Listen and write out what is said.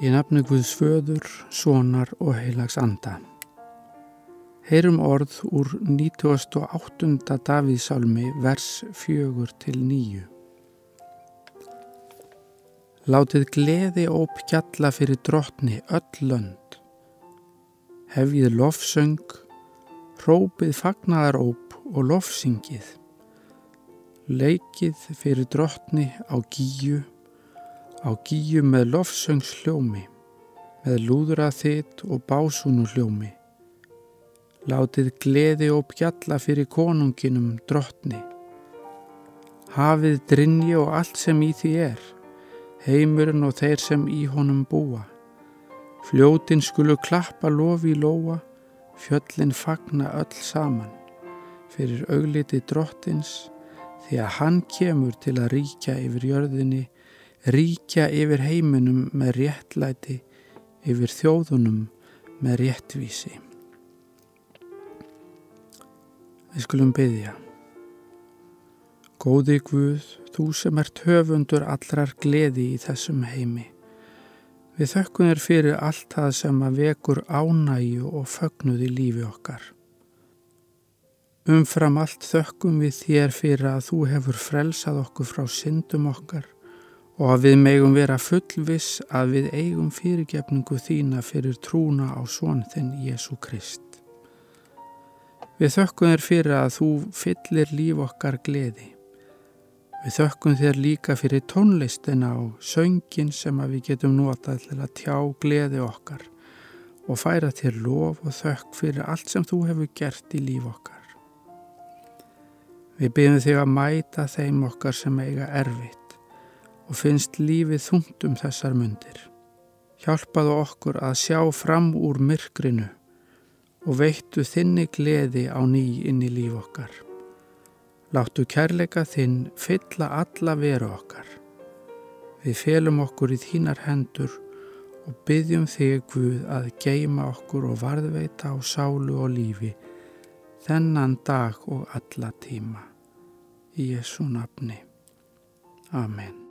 Í nafnu Guðs föður, sonar og heilags anda. Heyrum orð úr 98. Davíðsálmi vers 4 til 9. Látið gleði óp gjalla fyrir drottni öll lönd. Hefjið lofsöng, rópið fagnaðar óp og lofsingið. Leikið fyrir drottni á gíu á gíu með lofsöngs hljómi, með lúðra þitt og básúnu hljómi. Látið gleði og bjalla fyrir konunginum drottni. Hafið drinji og allt sem í því er, heimurinn og þeir sem í honum búa. Fljótin skulu klappa lofi í lóa, fjöllin fagna öll saman, fyrir augliti drottins, því að hann kemur til að ríkja yfir jörðinni ríkja yfir heiminum með réttlæti, yfir þjóðunum með réttvísi. Við skulum byggja. Góði Guð, þú sem ert höfundur allrar gleði í þessum heimi. Við þökkum þér fyrir allt það sem að vekur ánægju og fögnuð í lífi okkar. Umfram allt þökkum við þér fyrir að þú hefur frelsað okkur frá syndum okkar og að við megum vera fullviss að við eigum fyrirgefningu þína fyrir trúna á svon þinn Jésu Krist. Við þökkum þér fyrir að þú fyllir líf okkar gleði. Við þökkum þér líka fyrir tónlistina og söngin sem við getum notað til að tjá gleði okkar og færa þér lof og þökk fyrir allt sem þú hefur gert í líf okkar. Við byrjum þig að mæta þeim okkar sem eiga erfitt og finnst lífið þungt um þessar mundir. Hjálpaðu okkur að sjá fram úr myrkrinu og veittu þinni gleði á ný inn í líf okkar. Láttu kærleika þinn fylla alla veru okkar. Við felum okkur í þínar hendur og byggjum þig Guð að geima okkur og varðveita á sálu og lífi þennan dag og alla tíma. Í Jésu nafni. Amen.